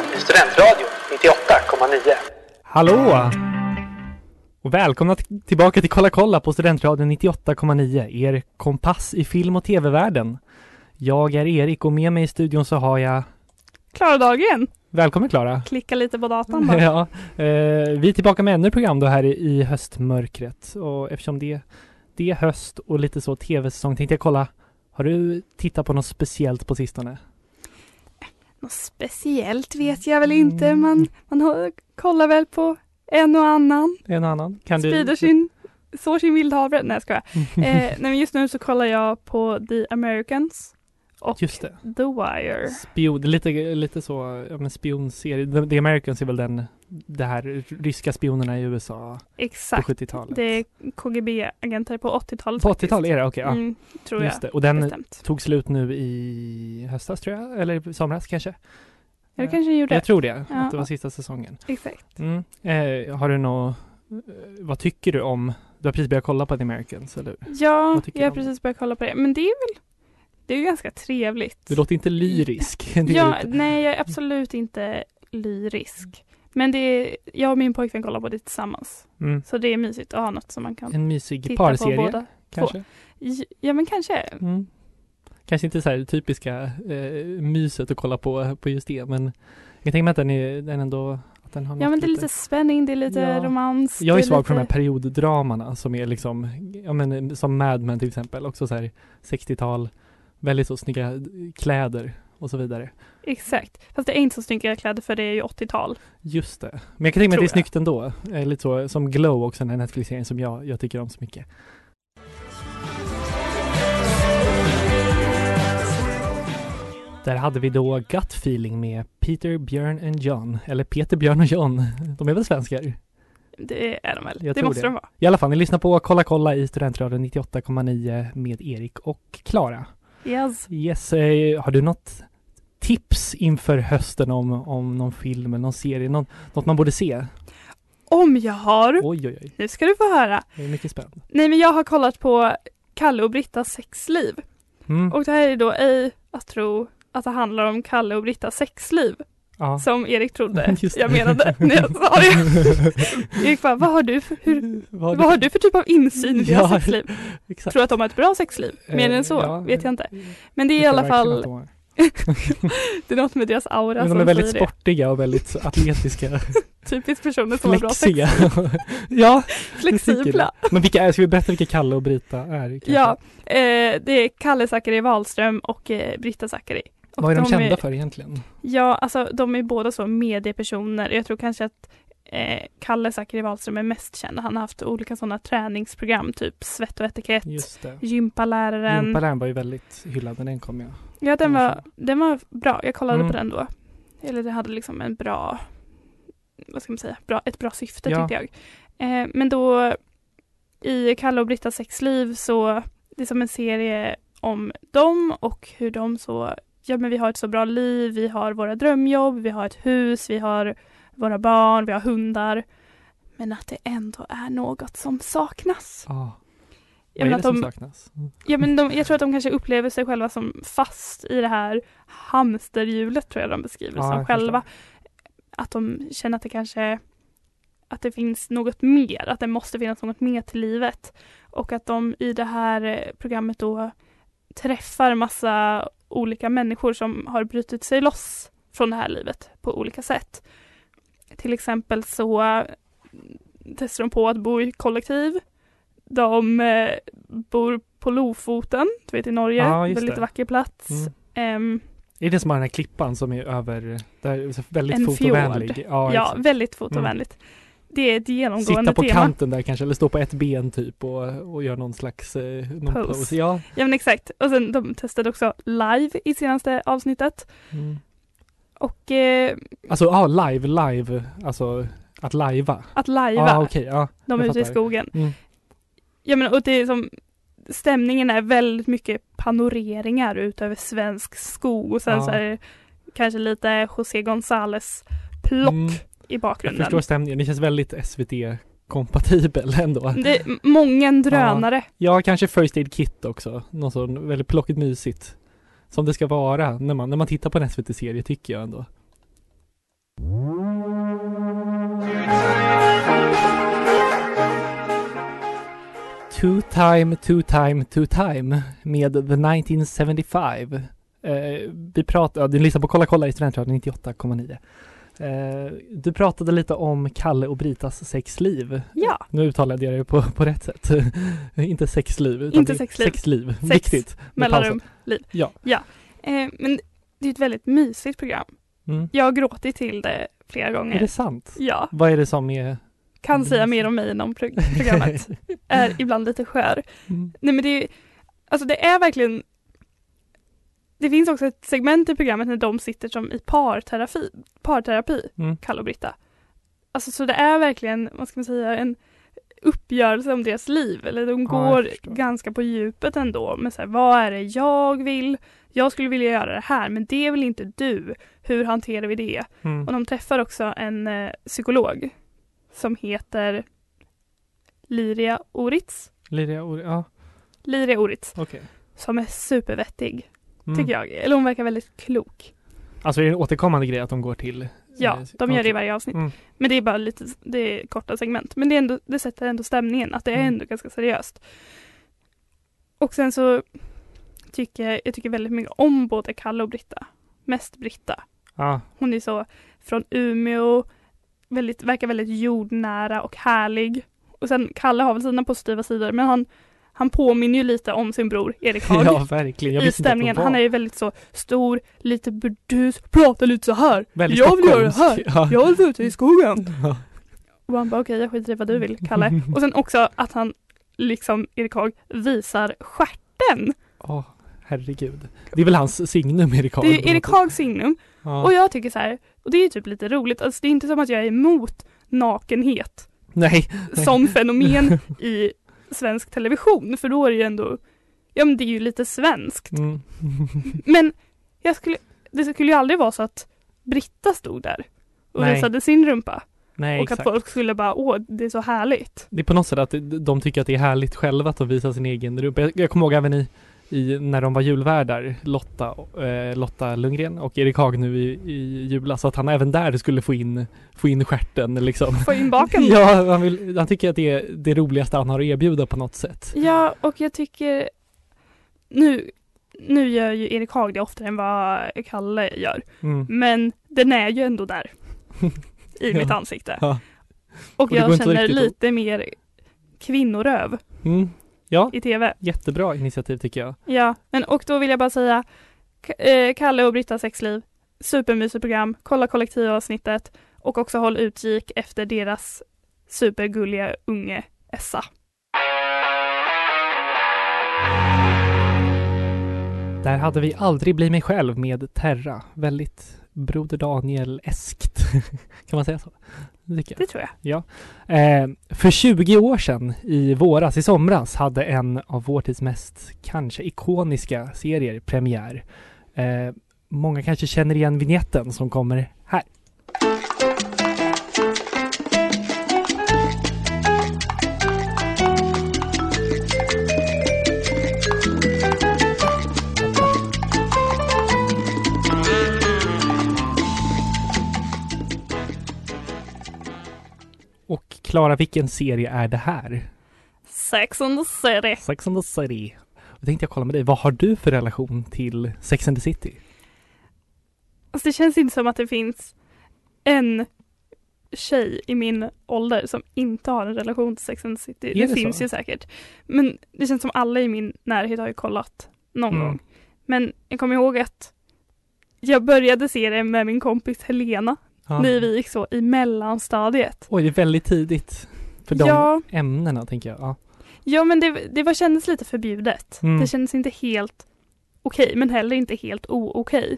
i Studentradion 98,9. Hallå! Och välkomna tillbaka till Kolla kolla på Studentradion 98,9, er kompass i film och tv-världen. Jag är Erik och med mig i studion så har jag Klara Dahlgren. Välkommen Klara! Klicka lite på datorn bara. Ja, eh, vi är tillbaka med ännu ett program då här i, i höstmörkret och eftersom det, det är höst och lite så tv-säsong tänkte jag kolla Har du tittat på något speciellt på sistone? Något speciellt vet jag väl inte. Man, man har, kollar väl på en och annan. En annan? Kan Sprider sin, sår sin vildhavre. Nej jag skojar. eh, nej men just nu så kollar jag på The Americans och Just det. The Wire. Spion, lite, lite så, ja men spionserie. The, Americans är väl den, det här ryska spionerna i USA Exakt. på 70-talet. Det är KGB-agenter på 80-talet På faktiskt. 80-talet är det, okej. ja. Mm, tror jag. Just det. Och den Bestämt. tog slut nu i höstas tror jag, eller i somras kanske? Ja det kanske gjorde. Jag tror det, Ja. att det var sista säsongen. Exakt. Mm. Eh, har du något, eh, vad tycker du om, du har precis börjat kolla på The Americans, eller hur? Ja, jag har precis börjat kolla på det. Men det är väl, det är ju ganska trevligt. Du låter inte lyrisk. Är Ja, lite- nej jag är absolut inte lyrisk. Men det är, jag och min pojkvän kollar på det tillsammans. mm. Så det är mysigt att ha något som man kan En mysig parserie, båda. kanske? J- Ja men kanske. Mm. Kanske inte så här typiska eh, myset att kolla på, på just det, men jag tänka mig att den är, den ändå, Ja men det är lite spänning, det är lite Ja. romans. Jag är det svag för de här lite- perioddramana som är liksom, ja men som Mad Men till exempel, också så här 60-tal, väldigt så snygga kläder och så vidare. Exakt. Fast det är inte så snygga kläder för det är ju 80-tal. Just det. Men jag kan tänka mig att det är snyggt ändå. Eh, Lite så som Glow också, den här Netflix-serien som jag, jag tycker om så mycket. Där hade vi då Gut Feeling med Peter, Björn and John. Eller Peter, Björn och John. De är väl svenskar? Det är de väl? Jag det måste det. de vara. I alla fall, ni lyssnar på Kolla kolla i Studentradion 98,9 med Erik och Klara. Yes. Yes, eh, har du något tips inför hösten om, om någon film eller någon serie? Någon, något man borde se? Om jag har. Oj, oj, oj. Nu ska du få höra. Jag är mycket spänd. Nej men jag har kollat på Kalle och Brittas sexliv. Mm. Och det här är då ej att tro att det handlar om Kalle och Brittas sexliv. Ja. Som Erik trodde jag menade när jag sa det. Erik bara, vad har du för, hur, Vad vad har du för typ av insyn i deras Ja, sexliv? Exakt. Tror att de har ett bra sexliv? Mer Eh, än så ja. vet jag inte. Men det är i alla fall, de det är något med deras aura Men som de är väldigt sportiga och väldigt atletiska. Typiskt personer som har bra sex. Flexiga. ja, Flexibla. Men vilka är, ska vi berätta vilka Kalle och Brita är? kanske? Ja, eh, det är Kalle Zackari Wahlström och eh, Britta Zackari. Och Vad är de kända för egentligen? Ja, alltså de är båda så mediepersoner. Jag tror kanske att eh, Kalle Zackari Wahlström är mest känd. Han har haft olika sådana träningsprogram, typ svett och etikett, gympaläraren. Gympaläraren var ju väldigt hyllad när den kom ja. Ja, den var, den var bra. Jag kollade Mm. på den då. Eller det hade liksom en bra, vad ska man säga, bra, ett bra syfte Ja. tyckte jag. Eh, men då i Kalle och Brittas sexliv så det är som en serie om dem och hur de så, ja men vi har ett så bra liv, vi har våra drömjobb, vi har ett hus, vi har våra barn, vi har hundar. Men att det ändå är något som saknas. Ah. Jag Vad är det att som de, saknas? Ja men de, jag tror att de kanske upplever sig själva som fast i det här hamsterhjulet tror jag de beskriver Ja, som själva. Att de känner att det kanske att det finns något mer, att det måste finnas något mer till livet. Och att de i det här eh, programmet då träffar massa olika människor som har brutit sig loss från det här livet på olika sätt. Till exempel så testar de på att bo i kollektiv. De eh, bor på Lofoten, du vet i Norge, just väldigt det. vacker plats. Mm. Ehm, Är det som har den här klippan som är över, där väldigt En fotovänlig? fjord. Ja, ja, exakt. Mm. väldigt fotovänligt. Det är ett genomgående Sitta på tema. kanten där kanske, eller stå på ett ben typ och, och göra någon slags eh, någon Pose. pose. Ja. Ja men exakt. Och sen de testade också live i senaste avsnittet. Mm. Och eh, Alltså ja, live, live, alltså Att lajva? Att lajva. Ah, okej. ja, de är ute i skogen. Mm. Ja men och det är som stämningen är väldigt mycket panoreringar ut över svensk skog och sen Ja. så är det kanske lite José González plock Mm. I Jag bakgrunden. förstår stämningen. Det känns väldigt SVT-kompatibel ändå. Det är många drönare. Ja, kanske First Aid Kit också. Något sånt väldigt plockigt mysigt. Som det ska vara när man, när man tittar på en SVT-serie tycker jag ändå. Two time, two time, two time med The 1975. Eh, vi pratade, ja, du lyssnar på Kolla kolla i Studentradion 98,9. Eh, du pratade lite om Kalle och Britas sexliv. Ja, Nu uttalade jag det på, på rätt sätt. Inte sexliv. Utan Inte är sexliv. Sexliv. Sex, Viktigt. mellanrum, liv. Ja. Eh, men det är ett väldigt mysigt program. Mm. Jag har gråtit till det flera Är gånger. det sant? Ja, Vad är det som är... kan säga mer om mig än om pro- programmet. är ibland lite skör. Mm. Nej men det är, alltså det är verkligen Det finns också ett segment i programmet när de sitter som i parterapi, parterapi Mm. Kalle och Britta. Alltså så det är verkligen, vad ska man säga, en uppgörelse om deras liv. Eller de Ja, går förstår. ganska på djupet ändå. Men så här, vad är det jag vill? Jag skulle vilja göra det här, men det vill inte du. Hur hanterar vi det? Mm. Och de träffar också en eh, psykolog som heter Liria Oritz. Liria Ori- ja, Liria Oritz, okej. som är supervettig, Mm. tycker jag. Eller hon verkar väldigt klok. Alltså är det en återkommande grej att de går till... Ja, eh, de gör det i varje avsnitt. Mm. Men det är bara lite, det är korta segment. Men det, ändå, det sätter ändå stämningen, att det är Mm. ändå ganska seriöst. Och sen så tycker jag, jag tycker väldigt mycket om både Kalle och Britta. Mest Britta. Ja, Hon är så från Umeå, väldigt, verkar väldigt jordnära och härlig. Och sen Kalle har väl sina positiva sidor, men han, han påminner ju lite om sin bror Erik Haag. ja verkligen. Jag I stämningen. Han är ju väldigt så stor, lite burdus, pratar lite så här. väldigt jag vill göra det här. Ja. Jag vill ute i skogen. Ja. Och han bara okej, jag skiter i vad du vill, Kalle. Och sen också att han, liksom Erik Haag, visar stjärten. Åh, herregud. Det är väl hans signum, Erik Haag? Det är Erik. Haags signum. Ja. Och jag tycker så här, och det är typ lite roligt, alltså det är inte som att jag är emot nakenhet. Nej. som fenomen i svensk television, för då är det ju ändå, ja men det är ju lite svenskt. Mm. Men jag skulle, det skulle ju aldrig vara så att Britta stod där och Nej. visade sin rumpa. Nej, och exakt. att folk skulle bara, åh, det är så härligt. Det är på något sätt att de tycker att det är härligt själva att de visar sin egen rumpa. Jag, jag kommer ihåg även i, i när de var julvärdar, Lotta, eh, Lotta Lundgren och Erik Haag nu i, i julas, att han även där skulle få in, få in stjärten liksom. Få in baken. Ja, han, vill, han tycker att det är det roligaste han har att erbjuda på något sätt. Ja, och jag tycker nu, nu gör ju Erik Haag det oftare än vad Kalle gör. Mm. Men den är ju ändå där. I Ja. mitt ansikte. Ja. Och, Och jag känner lite mer kvinnoröv Mm. Ja, i tv. jättebra initiativ tycker jag. Ja, men och då vill jag bara säga eh, Kalle och Brittas sexliv. Supermysigt program. Kolla kollektivavsnittet och också håll utkik efter deras supergulliga unge Essa. Där hade vi aldrig bli mig själv med Terra. Väldigt Broder Daniel-eskt. kan man säga så? Tycker jag. Det tror jag. Eh, för 20 år sedan, i våras, i somras, hade en av vår tids mest kanske ikoniska serier premiär. Eh, många kanske känner igen vignetten som kommer här. Klara, vilken serie är det här? Sex and the City. Sex and the City. Då tänkte jag kolla med dig, vad har du för relation till Sex and the City? Alltså det känns inte som att det finns en tjej i min ålder som inte har en relation till Sex and the City. Det, det finns så? ju säkert. Men det känns som alla i min närhet har ju kollat någon Mm. gång. Men jag kommer ihåg att jag började se det med min kompis Helena Ja. när vi gick så i mellanstadiet. Oj, det är väldigt tidigt. För de Ja. ämnena, tänker jag. Ja. Ja men det, det var, kändes lite förbjudet. Mm. Det kändes inte helt okej men heller inte helt o-okej.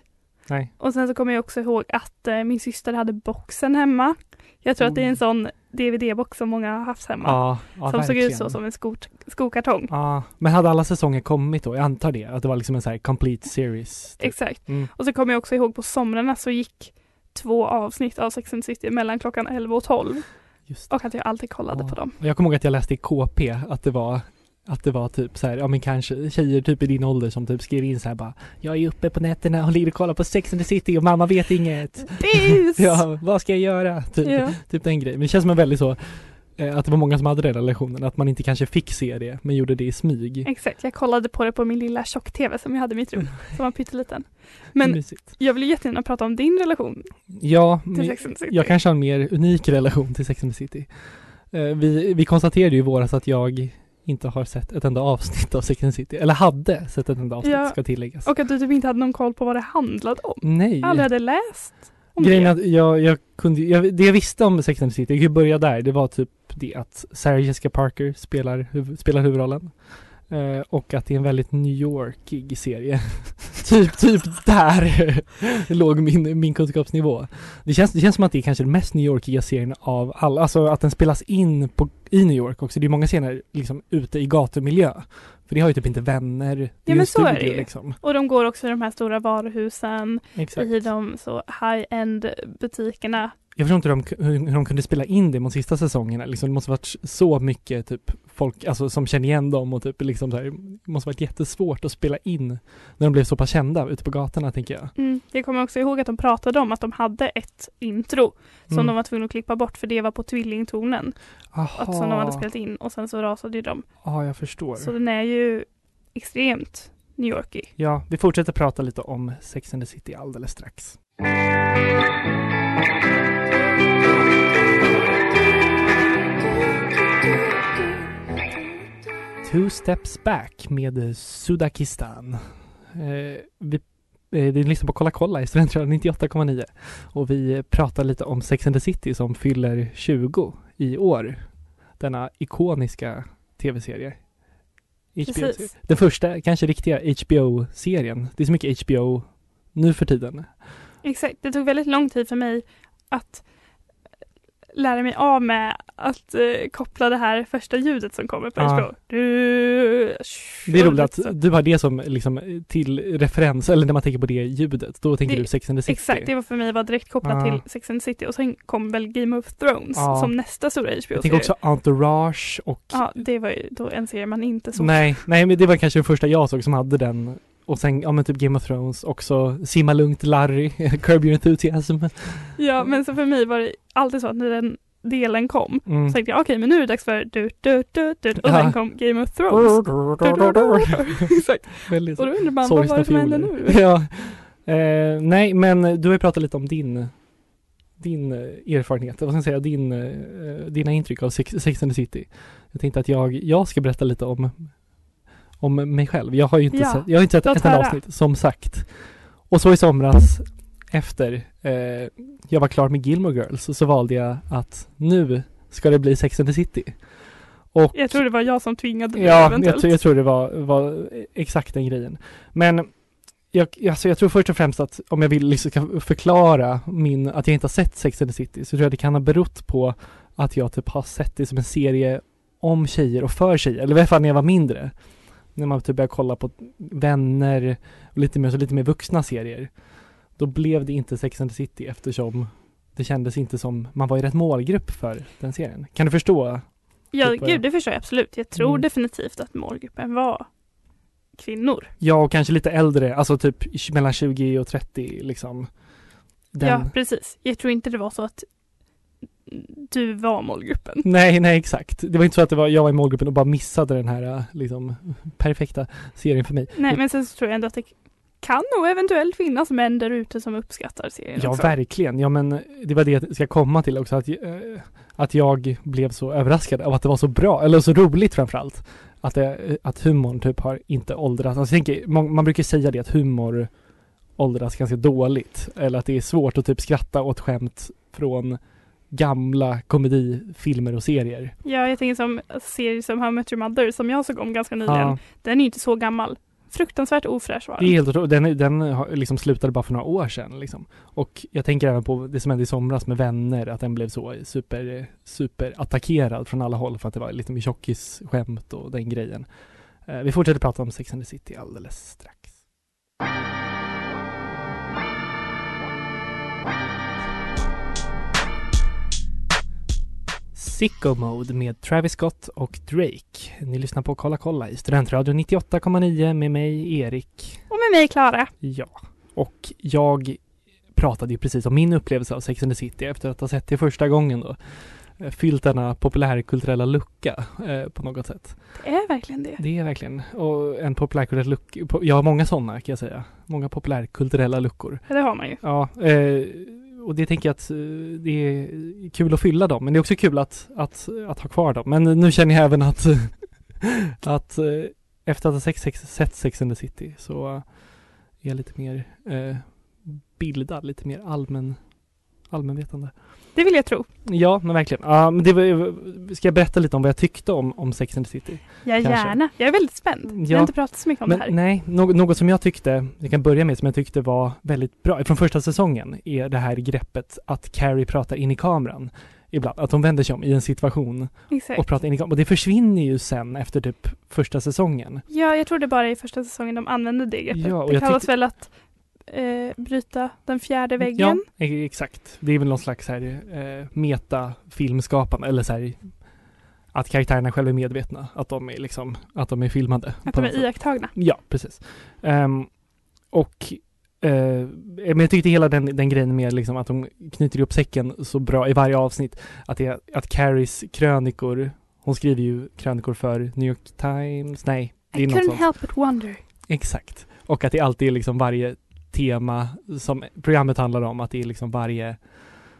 Nej. Och sen så kommer jag också ihåg att eh, min syster hade boxen hemma. Jag tror att det är en sån DVD-box som många har haft hemma. Ja, ja som såg ut verkligen. så som en skot- skokartong. Ja, men hade alla säsonger kommit då? Jag antar det, att det var liksom en så här complete series. typ. Exakt. Mm. Och så kommer jag också ihåg på somrarna så gick två avsnitt av Sex and City mellan klockan 11 och 12 Just och att jag alltid kollade Ja. på dem. Jag kommer ihåg att jag läste i KP att det var att det var typ så här, ja men kanske tjejer typ i din ålder som typ skrev in så här bara Jag är uppe på nätterna och ligger och kollar på Sex and the City och mamma vet inget. Ja, vad ska jag göra? Typ, Ja. typ den grejen. Men det känns som en väldigt så att det var många som hade den relationen, att man inte kanske fick se det, men gjorde det i smyg. Exakt, jag kollade på det på min lilla tjock-tv som jag hade i mitt rum, som var pytteliten. Men Mysigt. jag vill ju jättegärna prata om din relation Ja, till Sex and the City. jag kanske har en mer unik relation till Sex and the City. Eh, vi, vi konstaterade ju i våras att jag inte har sett ett enda avsnitt av Sex and the City, eller hade sett ett enda avsnitt, Ja. ska tilläggas. Och att du typ inte hade någon koll på vad det handlade om. Nej. Aldrig hade läst Grejen att jag, jag kunde, jag, det jag visste om Sex and the City, jag ju börja där, det var typ det att Sarah Jessica Parker spelar, huv, spelar huvudrollen. Eh, och att det är en väldigt New Yorkig serie. typ, typ där låg min, min kunskapsnivå. Det känns, det känns som att det är kanske den mest New Yorkiga serien av alla, alltså att den spelas in på, i New York också. Det är många scener liksom ute i gatumiljö. För det har ju typ inte vänner, det är Ja, ju men en så är det studio ju. liksom. Och de går också i de här stora varuhusen, Exakt. i de så high-end butikerna. Jag förstår inte hur de, hur, de kunde spela in det mot sista säsongerna. Liksom, det måste varit så mycket typ folk alltså, som känner igen dem och typ liksom så här, det måste varit jättesvårt att spela in när de blev så pass kända ute på gatorna tänker jag. Mm. Jag kommer också ihåg att de pratade om att de hade ett intro som Mm. de var tvungna att klippa bort för det var på tvillingtonen. Aha, Att som de hade spelat in och sen så rasade ju de. Ja, jag förstår. Så den är ju extremt New Yorkig. Ja, vi fortsätter prata lite om Sex and the City alldeles strax. Two Steps Back med Sudakistan. Eh, vi eh, det lyssnar på Kolla kolla i Studentradion 98,9 och vi pratar lite om Sex and the City som fyller 20 i år. Denna ikoniska tv-serie. HBO-serie. Den första, kanske riktiga HBO-serien. Det är så mycket HBO nu för tiden. Exakt. Det tog väldigt lång tid för mig att lära mig av med att eh, koppla det här första ljudet som kommer på Ja. HBO. Du... Det är roligt att du har det som liksom till referens, eller när man tänker på det ljudet, då tänker Det- du Sex and the City. Exakt, det var för mig bara direkt kopplat Ja. till Sex and the City och sen kom väl Game of Thrones Ja. som nästa stora Jag tänker HBO-serie. också Entourage och Ja, det var ju då en serie man inte såg. Nej, nej men det var kanske den första jag såg som hade den och sen, ja men typ Game of Thrones, också Simma lugnt Larry, Curb Your Enthusiasm. Ja, men så för mig var det alltid så att när den delen kom Mm. så tänkte jag okej, men nu är det dags för du, du, du, du, och Ja. sen kom Game of Thrones. Exakt. Och då undrar man, vad var det som hände nu? Ja. Eh, nej, men du har ju pratat lite om din din erfarenhet, vad ska jag säga, din, eh, dina intryck av Sex, Sex and the City. Jag tänkte att jag, jag ska berätta lite om, om mig själv. Jag har ju inte Ja, sett, jag har inte sett ett enda avsnitt, som sagt. Och så i somras, efter eh, jag var klar med Gilmore Girls, så valde jag att nu ska det bli Sex and the City. Och Jag tror det var jag som tvingade dig Ja, jag, eventuellt. tror- jag tror det var, var exakt den grejen. Men jag, alltså jag tror först och främst att om jag vill liksom förklara min, att jag inte har sett Sex and the City så tror jag det kan ha berott på att jag typ har sett det som en serie om tjejer och för tjejer, eller i alla fall när jag var mindre. När man typ började kolla på vänner och lite mer, så lite mer vuxna serier. Då blev det inte Sex and the City eftersom det kändes inte som man var i rätt målgrupp för den serien. Kan du förstå? Ja, typ gud, det förstår jag absolut. Jag tror Mm. definitivt att målgruppen var kvinnor. Ja, och kanske lite äldre, alltså typ mellan 20 och 30 liksom. Den... Ja, precis. Jag tror inte det var så att du var målgruppen. Nej, nej exakt. Det var inte så att det var, jag var i målgruppen och bara missade den här äh, liksom perfekta serien för mig. Nej, men sen så tror jag ändå att det kan nog eventuellt finnas män där ute som uppskattar serien Ja, också. verkligen. Ja, men det var det jag ska komma till också, att, äh, att jag blev så överraskad av att det var så bra, eller så roligt framförallt. Att, det, att humorn typ har inte åldrats. Alltså, jag tänker, man, man brukar säga det att humor åldras ganska dåligt. Eller att det är svårt att typ skratta åt skämt från gamla komedifilmer och serier. Ja, jag tänker som serier som How I Met Your Mother som jag såg om ganska nyligen. Ja, Den är ju inte så gammal. fruktansvärt ofräsch var Det är den. helt otroligt. Den, den liksom slutade bara för några år sedan liksom. Och jag tänker även på det som hände i somras med vänner, att den blev så super, super attackerad från alla håll för att det var lite med tjockisskämt och den grejen. Eh, vi fortsätter prata om Sex and the City alldeles strax. Sicko Mode med Travis Scott och Drake. Ni lyssnar på Kolla kolla i Studentradion 98,9 med mig Erik. Och med mig Klara. Ja, och jag pratade ju precis om min upplevelse av Sex and the City efter att ha sett det första gången då. Eh, Fyllt denna populärkulturella lucka eh, på något sätt. Det är verkligen det. Det är verkligen, och en populärkulturell lucka, jag har många sådana kan jag säga. Många populärkulturella luckor. Ja, det har man ju. Ja, eh, och det tänker jag att eh, det är kul att fylla dem, men det är också kul att, att, att ha kvar dem. Men nu känner jag även att, att eh, efter att ha sex, sex, sett Sex and the City så är jag lite mer eh, bildad, lite mer allmän, allmänvetande. Det vill jag tro. Ja, men verkligen. Ja, men det var, ska jag berätta lite om vad jag tyckte om, om Sex and the City? Ja, Kanske. gärna. Jag är väldigt spänd. Vi Ja. har inte pratat så mycket om Men det här. nej, något, något som jag tyckte, jag kan börja med, som jag tyckte var väldigt bra från första säsongen, är det här greppet att Carrie pratar in i kameran. Ibland, att hon vänder sig om i en situation Exakt. och pratar in i kameran. Och det försvinner ju sen efter typ första säsongen. Ja, jag tror det bara i första säsongen de använde det greppet. Ja, det kallas tyckte- väl att eh, bryta den fjärde Ja, väggen. e- exakt. Det är väl någon slags här, eh, meta-filmskapande, eller så här, att karaktärerna själva är medvetna, att de är liksom, att de är filmade. Att de är iakttagna. Ja, precis. Ehm, och eh, men jag tyckte hela den, den grejen med liksom att de knyter ihop säcken så bra i varje avsnitt. Att, det, att Carries krönikor, hon skriver ju krönikor för New York Times, nej, det I couldn't help but wonder. Exakt. Och att det alltid är liksom varje tema som programmet handlar om, att det är liksom varje,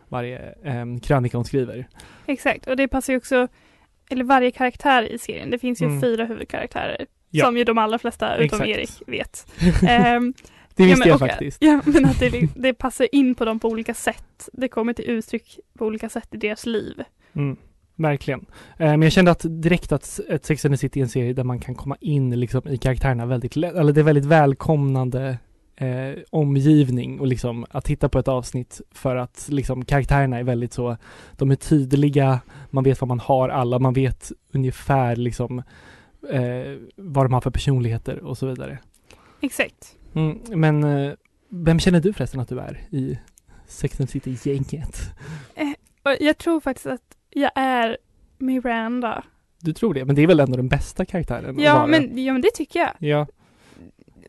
varje um, krönika hon skriver. Exakt, och det passar ju också, eller varje karaktär i serien. Det finns ju Mm. fyra huvudkaraktärer. Ja. Som ju de allra flesta utom Exakt. Erik vet. Ehm, Det ja, visste men, jag och- faktiskt. Ja, men att det, det passar in på dem på olika sätt. Det kommer till uttryck på olika sätt i deras liv. Mm, verkligen. Eh, men jag kände att direkt att ett Sex and the City är en serie där man kan komma in liksom i karaktärerna väldigt lätt, eller det är väldigt välkomnande eh, omgivning och liksom att titta på ett avsnitt för att liksom karaktärerna är väldigt så, de är tydliga, man vet vad man har alla, man vet ungefär liksom eh, vad de har för personligheter och så vidare. Exakt. Mm, men eh, vem känner du förresten att du är i Sex and City-gänget? Och jag tror faktiskt att jag är Miranda. Du tror det, men det är väl ändå den bästa karaktären? Ja men, ja, men det tycker jag. Ja,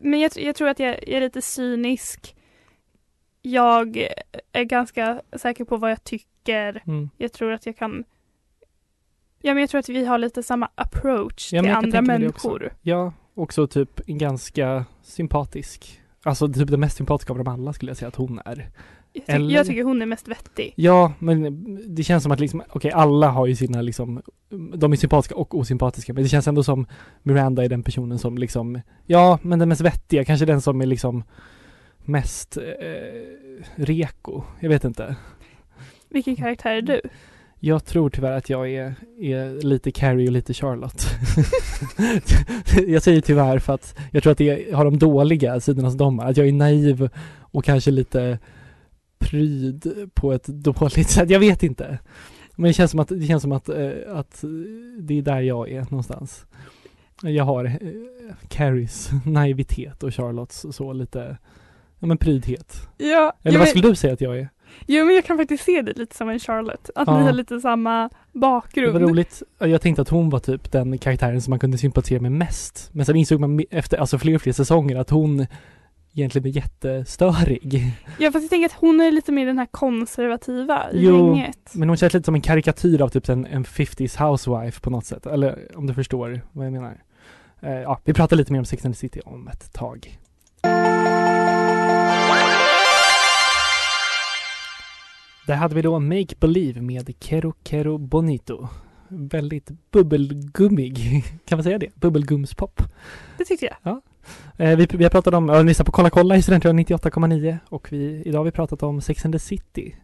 Men jag, jag tror att jag, är lite cynisk. Jag är ganska säker på vad jag tycker. mm. Jag tror att jag kan Ja men jag tror att vi har lite samma approach Ja, till andra människor. ja, också typ ganska sympatisk. Alltså typ den mest sympatiska av dem alla skulle jag säga att hon är. Jag, tycker, Eller- jag tycker hon är mest vettig. Ja, men det känns som att liksom, okej alla har ju sina liksom, de är sympatiska och osympatiska, men det känns ändå som Miranda är den personen som liksom, ja, men den mest vettiga, kanske den som är liksom mest eh, reko, jag vet inte. Vilken karaktär är du? Jag tror tyvärr att jag är, är lite Carrie och lite Charlotte. jag säger tyvärr för att jag tror att det har de dåliga sidorna som de har. Att jag är naiv och kanske lite pryd på ett dåligt sätt. Jag vet inte. Men det känns som att, det känns som att, eh, att det är där jag är någonstans. Jag har eh, Carries naivitet och Charlottes så lite, ja men prydhet. Ja, Eller vad skulle du säga att jag är? jo men jag kan faktiskt se dig lite som en Charlotte. Att Ja. ni har lite samma Det bakgrund. var roligt. Jag tänkte att hon var typ den karaktären som man kunde sympatisera med mest. Men sen insåg man efter alltså fler och fler säsonger att hon egentligen är jättestörig. Ja fast jag tänker att hon är lite mer den här konservativa i Jo, gänget. Men hon känns lite som en karikatyr av typ en, en 50s housewife på något sätt. Eller om du förstår vad jag menar. Eh, ja, vi pratar lite mer om Sex and the City om ett tag. Där hade vi då Make Believe med Kero Kero Bonito. Väldigt bubbelgummig, kan man säga det? Bubbelgumspop. Det tyckte jag. Eh, vi, vi har pratat om, ja, ni på Kolla kolla i Studentradion 98,9 och vi, idag har vi pratat om Sex and the City.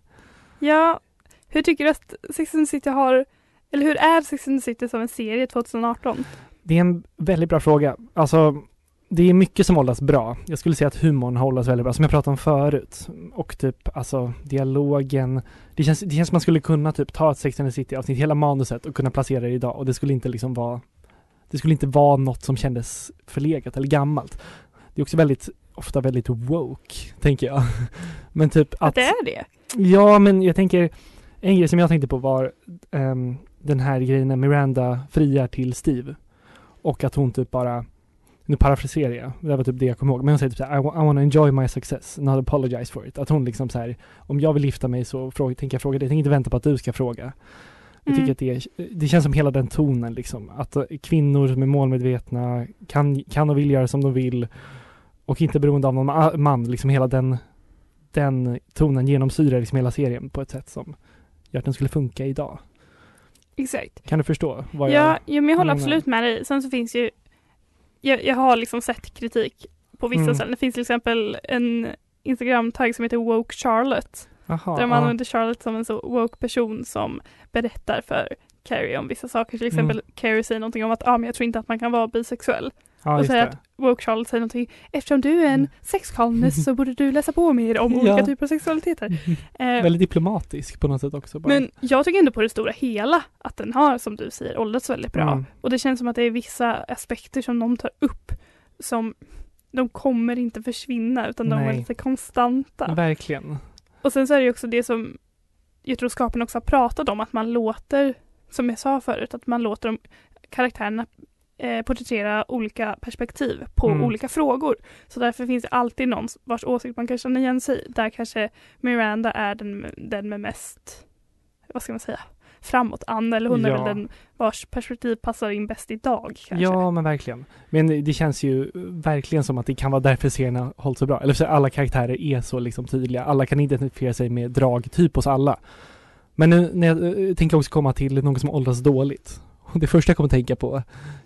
Ja, hur tycker du att Sex and the City har, eller hur är Sex and the City som en serie 2018? Det är en väldigt bra fråga. Alltså, det är mycket som hållas bra. Jag skulle säga att humorn hållas väldigt bra, som jag pratade om förut. Och typ, alltså dialogen. Det känns, det känns som man skulle kunna typ ta ett Sex and the City avsnitt, hela manuset och kunna placera det idag och det skulle inte liksom vara Det skulle inte vara något som kändes förlegat eller gammalt. Det är också väldigt, ofta väldigt woke, tänker jag. Men typ Att det är det? Ja, men jag tänker en grej som jag tänkte på var ehm, den här grejen när Miranda friar till Steve och att hon typ bara nu parafraserar jag, det var typ det jag kommer ihåg, men hon säger typ såhär I, wa- I wanna enjoy my success, not apologize for it. Att hon liksom så här, om jag vill gifta mig så fråga, tänker jag fråga dig, jag tänker inte vänta på att du ska fråga. Jag tycker Mm. att det, det känns som hela den tonen liksom, att eh, kvinnor som är målmedvetna kan, kan och vill göra som de vill och inte beroende av någon ma- man, liksom hela den, den tonen genomsyrar liksom hela serien på ett sätt som gör att den skulle funka idag. Exakt. Kan du förstå vad Ja, jag... ja, men jag håller absolut med dig. Sen så finns ju jag, jag har liksom sett kritik på vissa Mm. ställen. Det finns till exempel en Instagram-tagg som heter Woke Charlotte. Aha, där de använder Charlotte som en så woke person som berättar för Carrie om vissa saker. Till exempel Mm. Carrie säger någonting om att ah, men jag tror inte att man kan vara bisexuell. ja, och säger att Woke Charlotte säger någonting eftersom du är en Mm. sexkolumnist så borde du läsa på mer om olika Ja. typer av sexualiteter. Eh, Väldigt diplomatisk på något sätt också. Bara. men jag tycker ändå på det stora hela att den har, som du säger, åldrats väldigt bra. Mm. Och det känns som att det är vissa aspekter som de tar upp som de kommer inte försvinna utan de är Nej. lite konstanta. Verkligen. Och sen så är det ju också det som jag tror skaparna också har pratat om, att man låter, som jag sa förut, att man låter de karaktärerna eh, porträttera olika perspektiv på Mm. olika frågor. Så därför finns det alltid någon vars åsikt man kan känna igen sig i. Där kanske Miranda är den, den med mest, vad ska man säga, framåtanda eller hon är Ja. väl den vars perspektiv passar in bäst idag. Kanske. Ja, men verkligen. Men det- känns ju verkligen som att det kan vara därför serierna hållit så bra. Eller så alla karaktärer är så liksom tydliga. Alla kan identifiera sig med dragtyp hos alla. Men nu när jag eh, tänker också komma till något som åldras dåligt. Det första jag kommer tänka på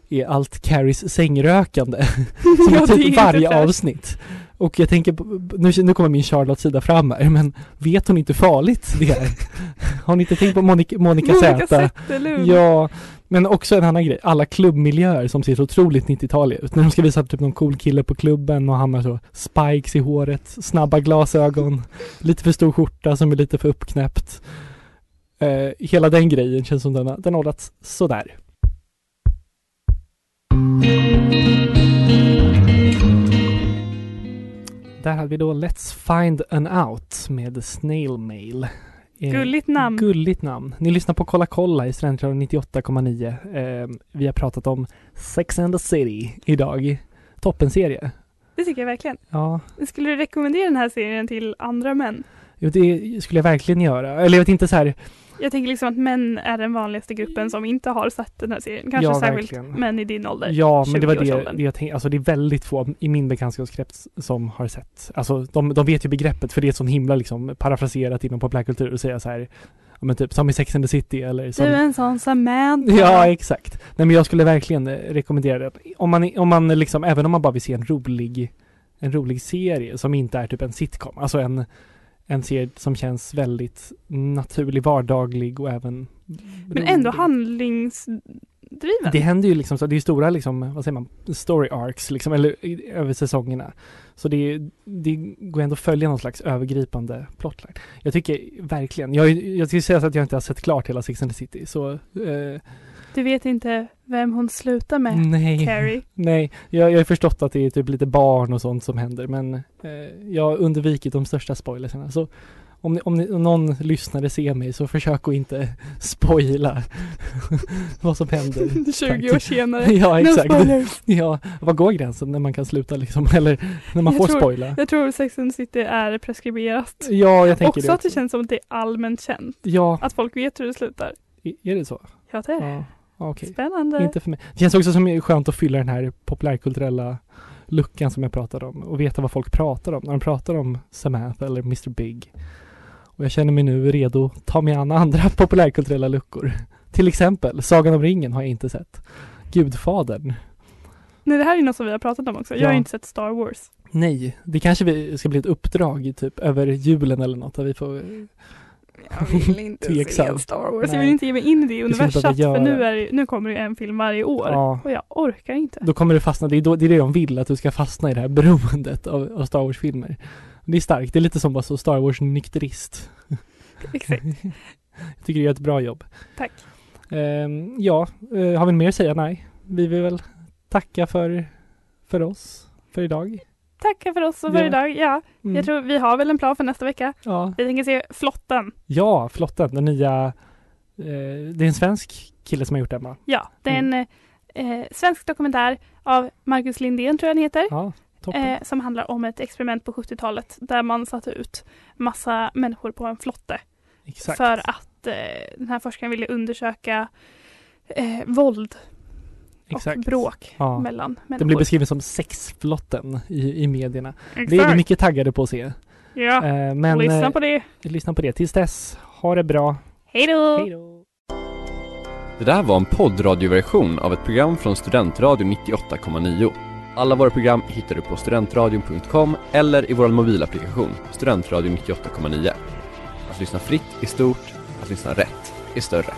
är allt Carries sängrökande. Som Ja, är typ varje fräscht. avsnitt. Och jag tänker, på, nu, nu kommer min Charlotte-sida fram här, men vet hon inte hur farligt det är? Har ni inte tänkt på Monica, Monica, Monica Z? Ja, men också en annan grej. Alla klubbmiljöer som ser så otroligt 90-taliga ut. När de ska visa typ någon cool kille på klubben och han har så spikes i håret, snabba glasögon, lite för stor skjorta som är lite för uppknäppt. Eh, hela den grejen känns som den den har åldrats sådär. Där hade vi då Let's Find an Out med Snail Mail. Eh, Gulligt namn. Gulligt namn. Ni lyssnar på Kolla kolla i Studentradion 98,9. Eh, vi har pratat om Sex and the City idag. Toppenserie. Det tycker jag verkligen. Ja, Skulle du rekommendera den här serien till andra män? jo, det skulle jag verkligen göra. Eller jag vet inte så här. Jag tänker liksom att män är den vanligaste gruppen som inte har sett den här serien. Kanske Ja, särskilt verkligen. män i din ålder. Ja, men det var det, 20-årsåldern. det jag tänkte. Alltså det är väldigt få i min bekantskapskrets som har sett. Alltså de, de vet ju begreppet för det är så himla liksom parafraserat inom populärkultur och säga så här. Ja men typ som i Sex and the City eller som Du är en sån Samantha. Ja, exakt. Nej men jag skulle verkligen eh, rekommendera det. Om man, om man liksom, även om man bara vill se en rolig, en rolig serie som inte är typ en sitcom. Alltså en, en serie som känns väldigt naturlig, vardaglig och även men ändå handlingsdriven. Det händer ju liksom så, det är ju stora liksom, vad säger man, story arcs liksom, eller över säsongerna. Så det, det går ändå att följa någon slags övergripande plotline. Jag tycker verkligen, jag, jag skulle säga så att jag inte har sett klart hela Sex and the City, så eh, Du vet inte vem hon slutar med, nej. Carrie. Nej, jag, jag har förstått att det är typ lite barn och sånt som händer men eh, jag har undvikit de största spoilerserna. Så om, ni, om, ni, om någon lyssnare ser mig så försök att inte spoila vad som händer. 20 år senare. Ja, No exakt. spoilers. Ja, vad går gränsen när man kan sluta liksom? Eller när man Jag får tror- spoila? Jag tror Sex and City är preskriberat. Ja, jag tänker Också det att det känns som att det är allmänt känt. Ja, Att folk vet hur det slutar. i- är det så? Ja, det är det. Ja, okej. Spännande. Inte för mig. Det känns också som skönt att fylla den här populärkulturella luckan som jag pratade om och veta vad folk pratar om när de pratar om Samantha eller Mr Big. Och jag känner mig nu redo att ta mig an andra populärkulturella luckor. Till exempel Sagan om ringen har jag inte sett. Gudfadern. Nej, det här är något som vi har pratat om också. Jag Ja. har inte sett Star Wars. Nej, det kanske vi ska bli ett uppdrag i typ över julen eller något där vi får Jag vill inte se. Star Wars. Jag Nej. vill inte ge mig in i det universat för nu, är, det- nu kommer det en film varje år. Ja, Och jag orkar inte. då kommer du fastna. Det är, då, det är det de vill, att du ska fastna i det här beroendet av, av Star Wars-filmer. Det är starkt. Det är lite som bara så Star Wars-nykterist. Exakt. Jag tycker du gör ett bra jobb. Tack. Ehm, ja, eh, har vi mer att säga? Nej. Vi vill väl tacka för, för oss för idag. Tack för oss och för Ja. idag. Ja, Mm. jag tror vi har väl en plan för nästa vecka. Ja. Vi tänker se Flotten. ja, flotten. Den nya... Eh, det är en svensk kille som har gjort den va? Ja, det är Mm. en eh, svensk dokumentär av Marcus Lindén tror jag den heter. Ja. Eh, som handlar om ett experiment på 70-talet där man satte ut massa människor på en flotte. Exakt. För att eh, den här forskaren ville undersöka eh, våld Exakt. och bråk Ja. mellan människor. Den blir beskriven som sexflotten i, i medierna. Exakt. Det är vi mycket taggade på att se. Ja, Eh, men lyssna eh, på det. lyssna på det. Tills dess, ha det bra. Hej då! Hej då! Det där var en poddradioversion av ett program från Studentradion 98,9. Alla våra program hittar du på studentradion.com eller i vår mobilapplikation Studentradion 98,9. Att lyssna fritt är stort, att lyssna rätt är större.